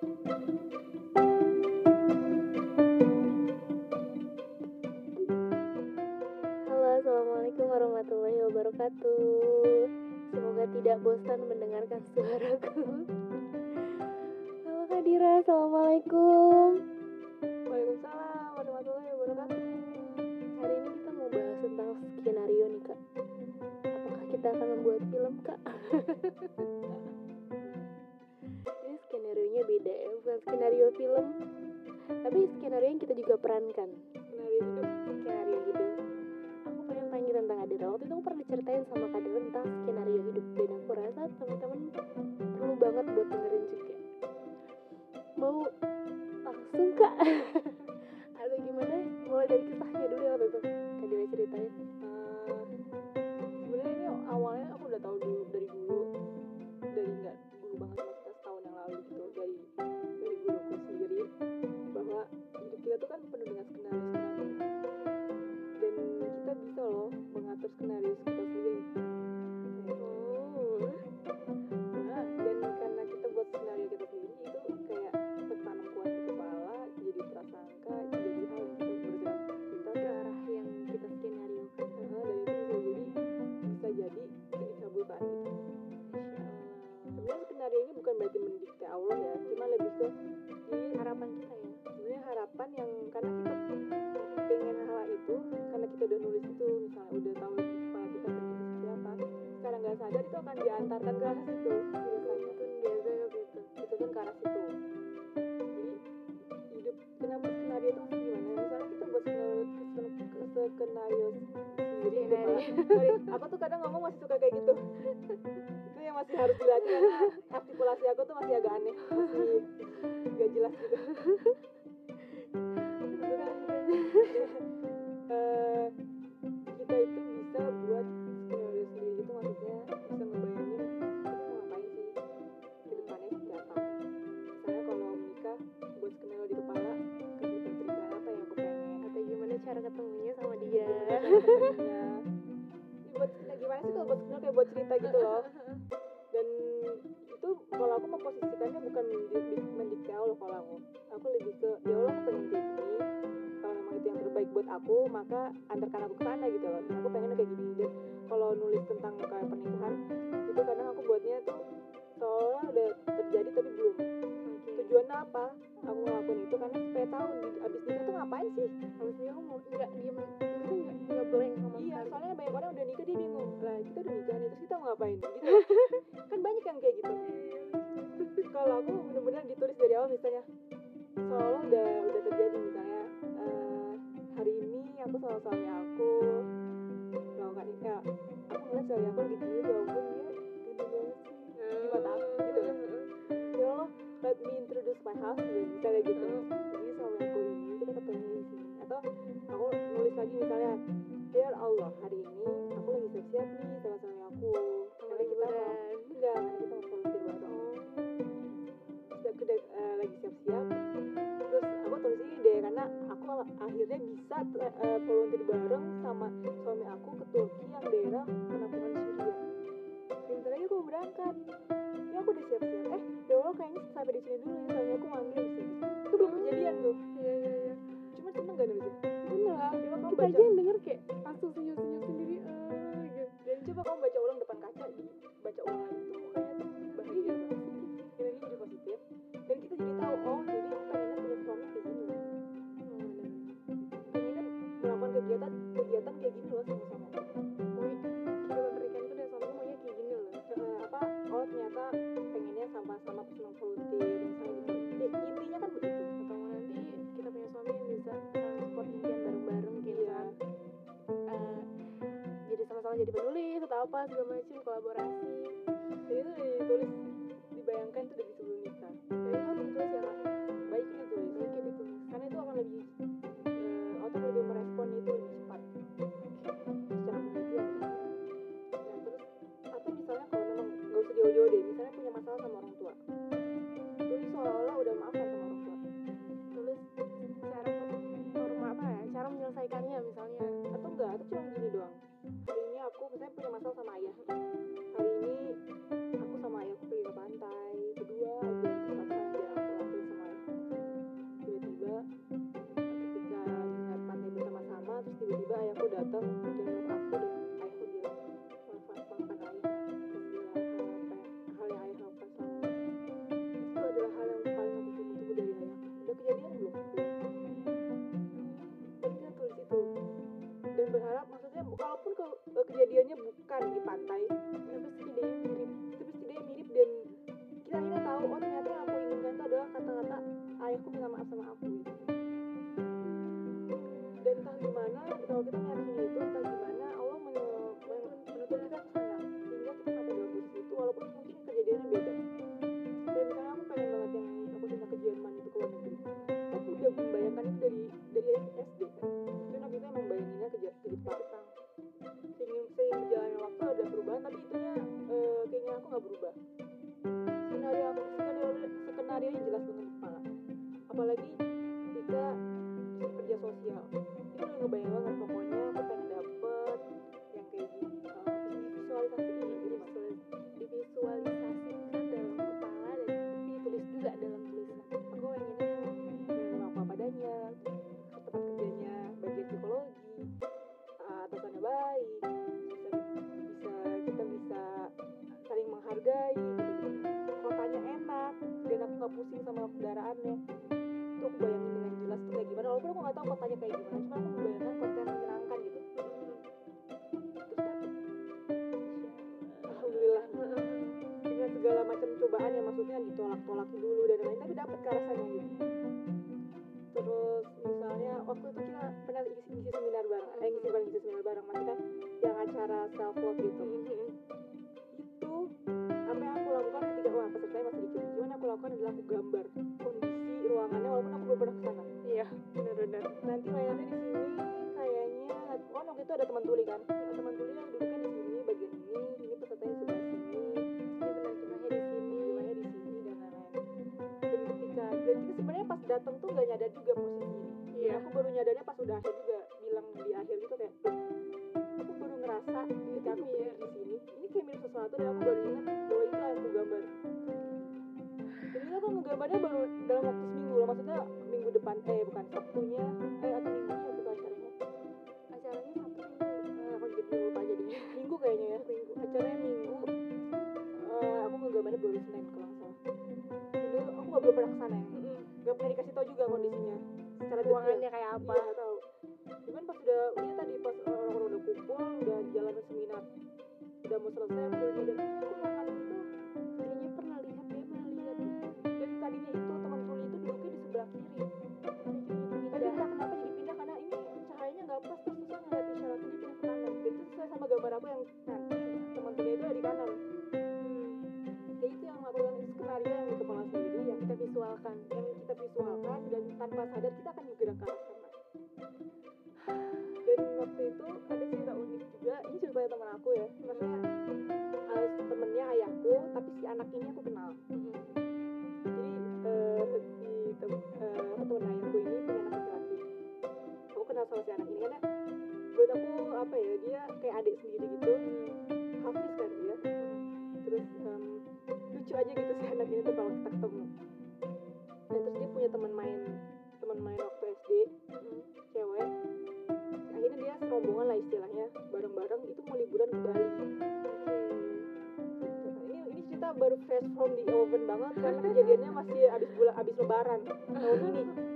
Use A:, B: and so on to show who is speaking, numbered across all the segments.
A: Halo, assalamualaikum warahmatullahi wabarakatuh. Semoga tidak bosan mendengarkan suaraku. Halo Kadira, assalamualaikum. kita juga perankan.
B: Melalui hidup
A: skenario hidup. Aku pernah tanya tentang Adira waktu itu aku pernah ceritain sama Kadira tentang skenario hidup. Dan aku rasa teman-teman perlu banget buat dengerin juga. Mau langsung kak? Atau gimana? Mau dari kisahnya dulu ya waktu
B: karena
A: ke arah
B: situ. Biasanya
A: kan biasanya gitu
B: itu kan ke arah situ. Jadi hidup kenapa skenario itu gimana? Misalnya kita buat skenario skenario sendiri gitu, apa? aku tuh kadang ngomong masih suka kayak gitu. Itu yang masih harus dilatih artikulasi aku tuh masih agak aneh. buat cerita gitu loh. Dan itu kalau aku memposisikannya bukan mendikte loh kalau aku. Aku lebih ke ya Allah aku pengen kayak gini. Kalau memang itu yang terbaik buat aku maka antarkan aku ke sana gitu loh. Aku pengen kayak gini. Dan kalau nulis tentang kayak pernikahan itu kadang aku buatnya tuh seolah udah terjadi tapi belum. Okay. tujuannya apa aku ngelakuin itu? Karena supaya tahu abis nikah tuh ngapain sih?
A: Harusnya kamu mau nggak diem itu nggak? Boleh. sama
B: iya
A: sekali.
B: soalnya banyak orang udah nikah dia bingung. Lah kita udah nikah nih terus kita mau ngapain? Gitu. Kan banyak yang kayak gitu. Kalau aku benar-benar ditulis dari awal misalnya seolah udah udah terjadi misalnya uh, hari ini aku sama suami aku melakukan nikah. Aku ngeliat suami aku gitu ya ampun dia luas gue baik bisa, kita bisa saling menghargai gitu. kotanya enak dan aku nggak pusing sama kendaraannya. Itu aku bayangin dengan jelas tuh kayak gimana. Walaupun aku nggak tahu kotanya kayak gimana cuma aku membayangkan kota yang menyenangkan gitu. Alhamdulillah. Dengan segala macam cobaan yang maksudnya ditolak-tolakin dulu dan lain tapi dapat ke arah gitu. Terus misalnya waktu itu kita pernah isi, acara self love gitu itu apa yang aku lakukan ketika wah pesertanya masih dikit cuman aku lakukan adalah aku gambar kondisi ruangannya walaupun aku belum pernah ke sana
A: iya benar-benar.
B: Nanti layarnya di sini kayaknya oh waktu itu ada teman tuli kan? Teman tuli yang duduknya di sini bagian ini ini pesertanya sebelah sini
A: ini penerjemahnya di sini
B: di sini dan lain-lain. Dan ketika dan kita sebenarnya pas datang tuh nggak nyadar juga posisi ini
A: Iya.
B: aku baru nyadarnya pas udah akhir dan aku baru ingat bahwa itu aku gambar itu aku ngegambarnya baru dalam waktu seminggu loh maksudnya minggu depan eh bukan sabtunya baru fresh from the oven banget karena kejadiannya masih abis bulan abis lebaran tahun ini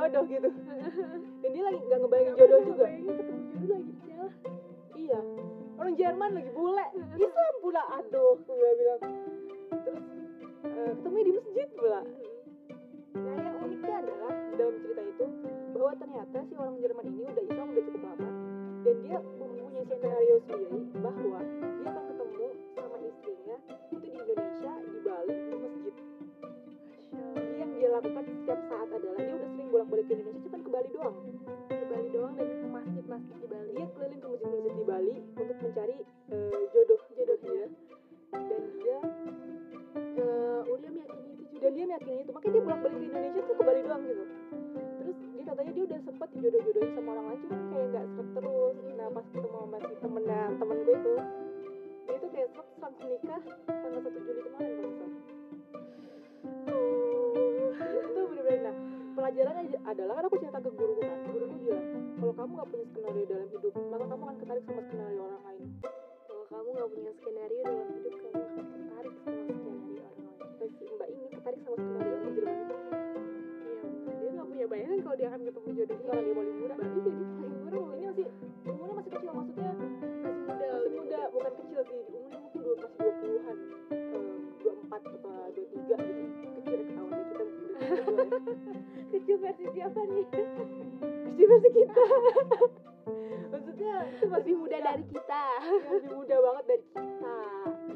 B: jodoh gitu. Dan dia lagi nggak ngebayangin jodoh juga.
A: ketemu jodoh lagi
B: iya. Orang Jerman lagi bule. Islam pula. Aduh gue bilang. Terus eh, ketemunya di masjid pula. Nah yang uniknya adalah dalam cerita itu bahwa ternyata si orang Jerman ini udah Islam udah cukup lama. Dan dia mempunyai skenario sendiri bahwa dia akan ketemu sama istrinya itu di Indonesia di Bali di masjid. Jadi yang dia lakukan setiap saat adalah dia udah sering bolak-balik ke Indonesia cuma ke Bali doang.
A: ke Bali doang dan ke masjid-masjid di Bali.
B: Dia keliling ke masjid-masjid di Bali untuk mencari eh, jodoh jodohnya. Dan dia
A: Eh, Ulia meyakini itu
B: dan dia meyakini itu. Makanya dia bolak balik ke Indonesia tuh ke Bali doang gitu. Terus dia katanya dia udah sempet dijodoh-jodohin sama orang lain cuman kayak nggak terus. Nah pas ketemu sama si temennya temen gue itu dia tuh kayak seret langsung nikah pelajarannya adalah kan aku cerita ke guru kan guru tuh bilang kalau kamu nggak punya skenario dalam hidup maka kamu akan ketarik sama skenario orang lain.
A: Kalau kamu nggak punya skenario dalam hidup kamu akan ketarik sama skenario orang lain.
B: Terus mbak ini ketarik sama skenario orang lain.
A: Iya dia nggak punya bayangan kalau dia akan ketemu jodohnya
B: kalau dia mau liburan.
A: Berarti jadi liburan.
B: Umurnya masih umurnya masih kecil maksudnya
A: masih muda.
B: masih
A: muda
B: bukan kecil sih. Umurnya mungkin dua masih dua puluhan eh, dua empat atau dua tiga gitu. Kecil ketahuannya kita
A: siapa nih?
B: Kecil versi kita. Maksudnya itu masih
A: lebih muda dari kita.
B: Lebih muda banget dari kita.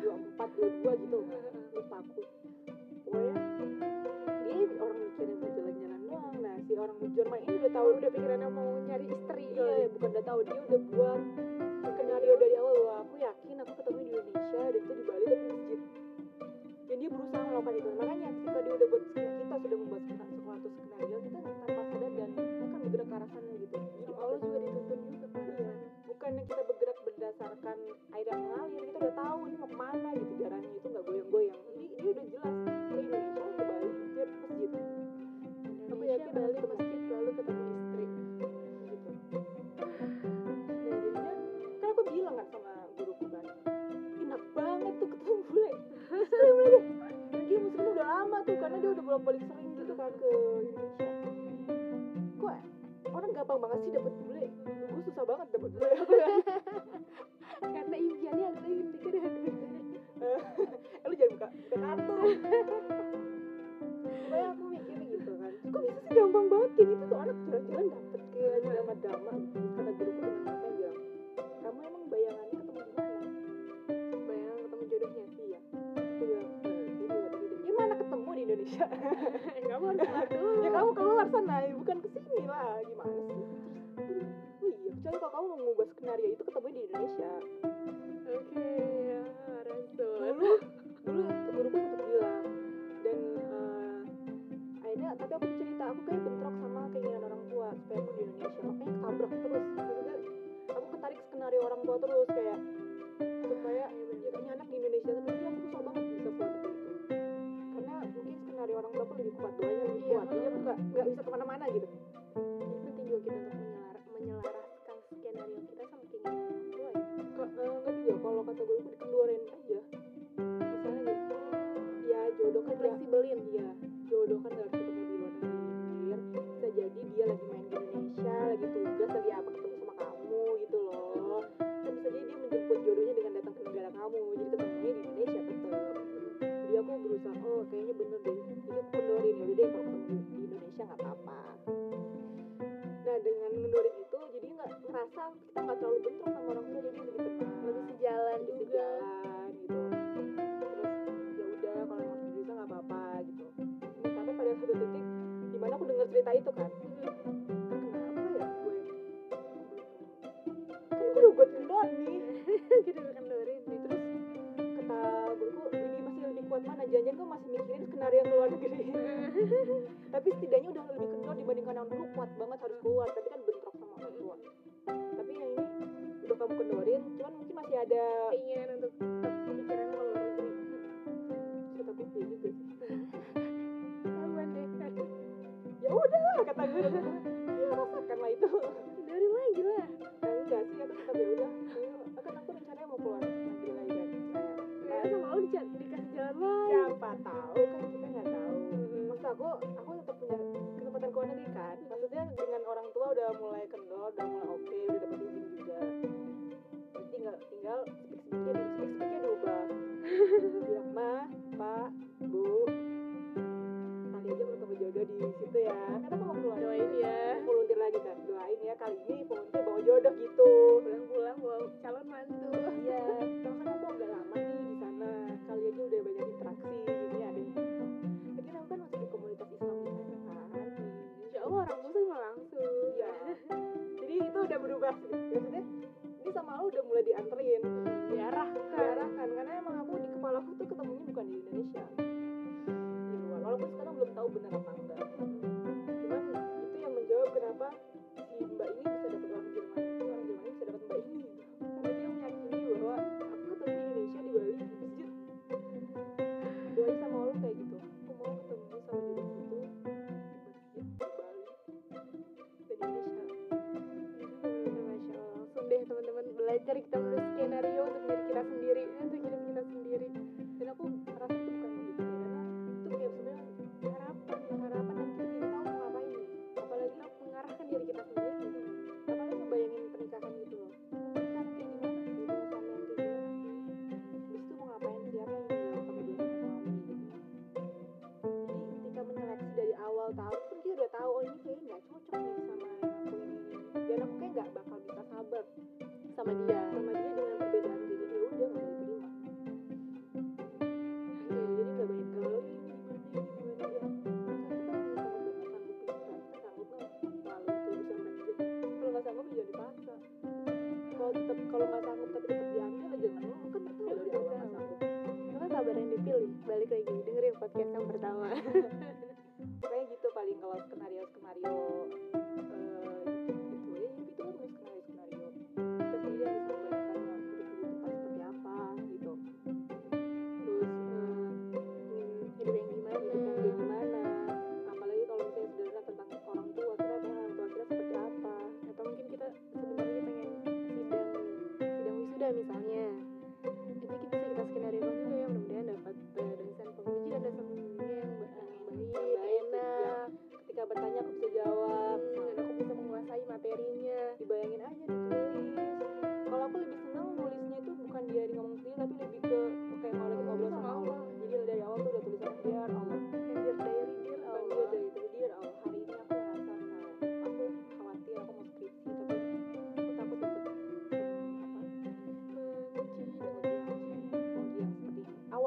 B: Dua empat dua dua gitu. Lupa aku. Pokoknya dia orang mikirin jalan-jalan doang. Nah si orang Jerman ini udah tahu
A: udah pikirannya mau nyari istri.
B: Iya bukan udah tahu dia udah buat skenario dari awal. Bahwa aku yakin aku ketemu di Indonesia dan itu di Bali tapi di masjid. Dan dia berusaha melakukan itu. Makanya ketika dia udah buat kita sudah membuat berdasarkan air yang mengalir kita udah tahu ini mau ke mana gitu jalannya itu nggak goyang-goyang. Ini dia udah jelas ke Indonesia ke Bali dia ke masjid. Aku yakin
A: Bali
B: aku
A: masjid lalu ketemu istri.
B: Gitu. Nah jadinya kan aku bilang kan sama guruku kan enak banget tuh ketemu bule. Lagi dan dia muslim udah lama tuh karena dia udah bolak balik sering gitu kan ke Indonesia. Kok orang gampang banget sih dapet Gimana sih? Oh iya, kecuali kalau kamu mau mengubah skenario itu ketemu di Indonesia.
A: Oke ya Rasul
B: dulu dulu guruku sempat bilang dan eh, akhirnya tapi aku cerita aku kayak bentrok sama keinginan orang tua supaya aku di Indonesia. Makanya ketabrak terus. Maksudnya aku ketarik skenario orang tua terus kayak supaya ya kayaknya anak di Indonesia. Jadi aku susah banget bisa keluar negeri itu. Karena mungkin skenario orang tua aku lebih kuat doanya lebih
A: Iya,
B: kuat. Jadi aku nggak nggak bisa ke mana-mana gitu ketemunya di Indonesia tetap Jadi aku berusaha, oh kayaknya bener deh Jadi aku kendorin, yaudah deh kalau di Indonesia gak apa-apa. Nah dengan ngendorin itu, jadi gak ngerasa kita gak terlalu bentrok sama orang tua Jadi lebih tenang
A: lebih sejalan
B: lebih
A: juga.
B: sejalan gitu. Terus ya udah kalau emang di Indonesia nggak apa-apa gitu. Nah, sampai pada satu titik di mana aku dengar cerita itu kan. Kenapa ya gue? Kan gue udah kendor nih?
A: Kita udah
B: masih mikirin skenario yang ke luar negeri. Tapi setidaknya udah lebih kendor dibandingkan yang dulu. Kuat banget harus keluar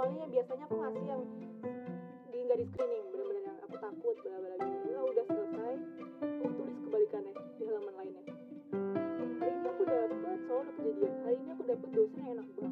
B: soalnya biasanya aku ngasih yang di nggak di screening benar-benar yang aku takut bla bla gitu. lah udah selesai aku tulis kebalikannya di halaman lainnya. Hari ini aku dapat soal kejadian. Hari ini aku dapat dosen yang enak banget.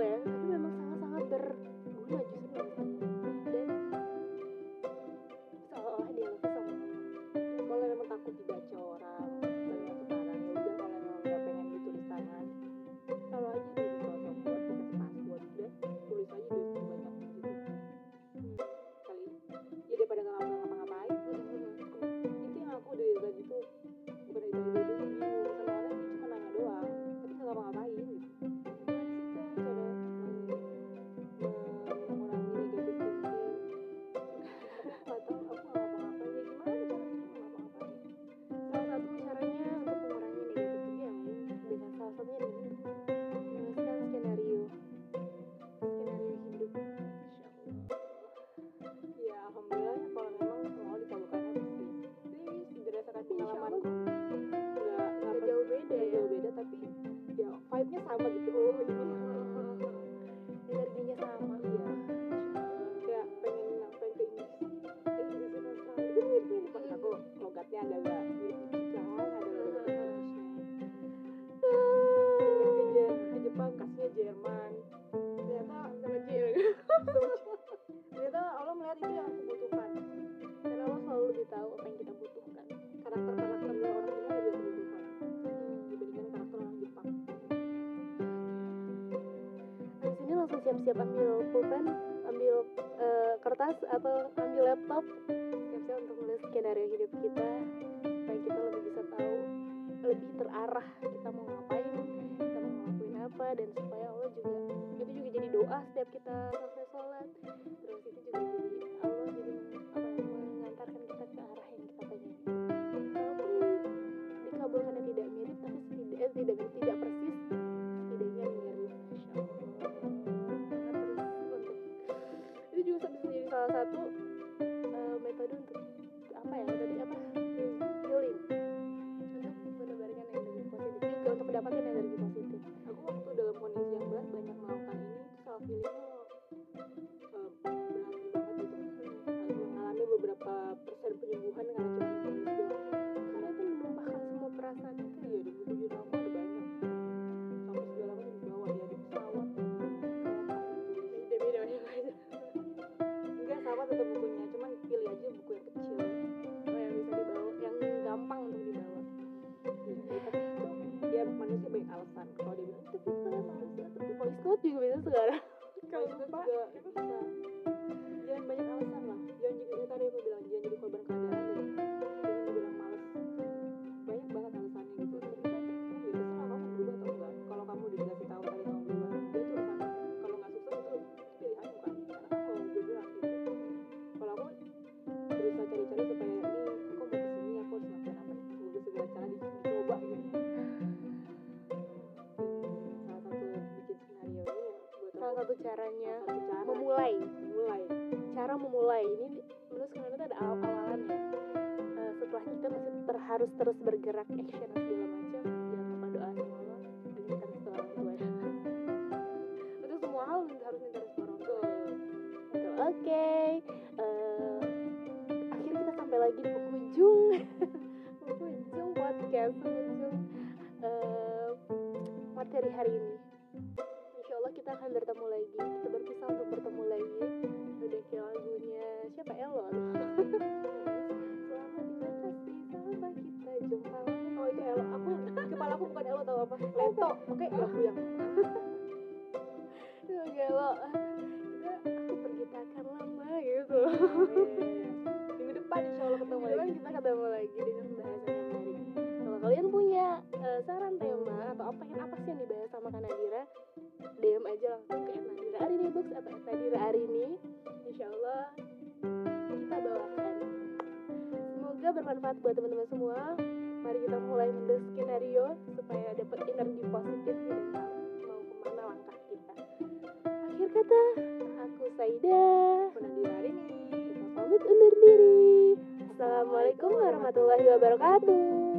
A: Yeah. workshop siap-siap untuk menulis skenario hidup kita supaya kita lebih bisa tahu lebih terarah kita mau ngapain kita mau ngelakuin apa dan supaya Allah juga itu juga jadi doa setiap kita
B: sampai
A: tuh caranya
B: cara.
A: memulai.
B: Memulai.
A: Cara memulai ini menurut kalian itu ada awal awalannya uh, eh, setelah kita masih terharus terus bergerak action segala
B: Oh,
A: ah, kita pergi takkan lama gitu. Oh, iya.
B: Minggu depan insya Allah ketemu lagi.
A: kita ketemu lagi dengan bahasan yang menarik kalau kalian punya uh, saran tema atau apa yang apa sih yang dibahas sama Kanadira DM aja langsung ke Nadira Arini Books atau Nadira Arini insya Allah kita bawakan. Semoga bermanfaat buat teman-teman semua. Mari kita mulai menulis skenario supaya dapat energi positif ya. Aku Saida.
B: Penandira hari ini.
A: Pamit undur diri. Assalamualaikum warahmatullahi wabarakatuh.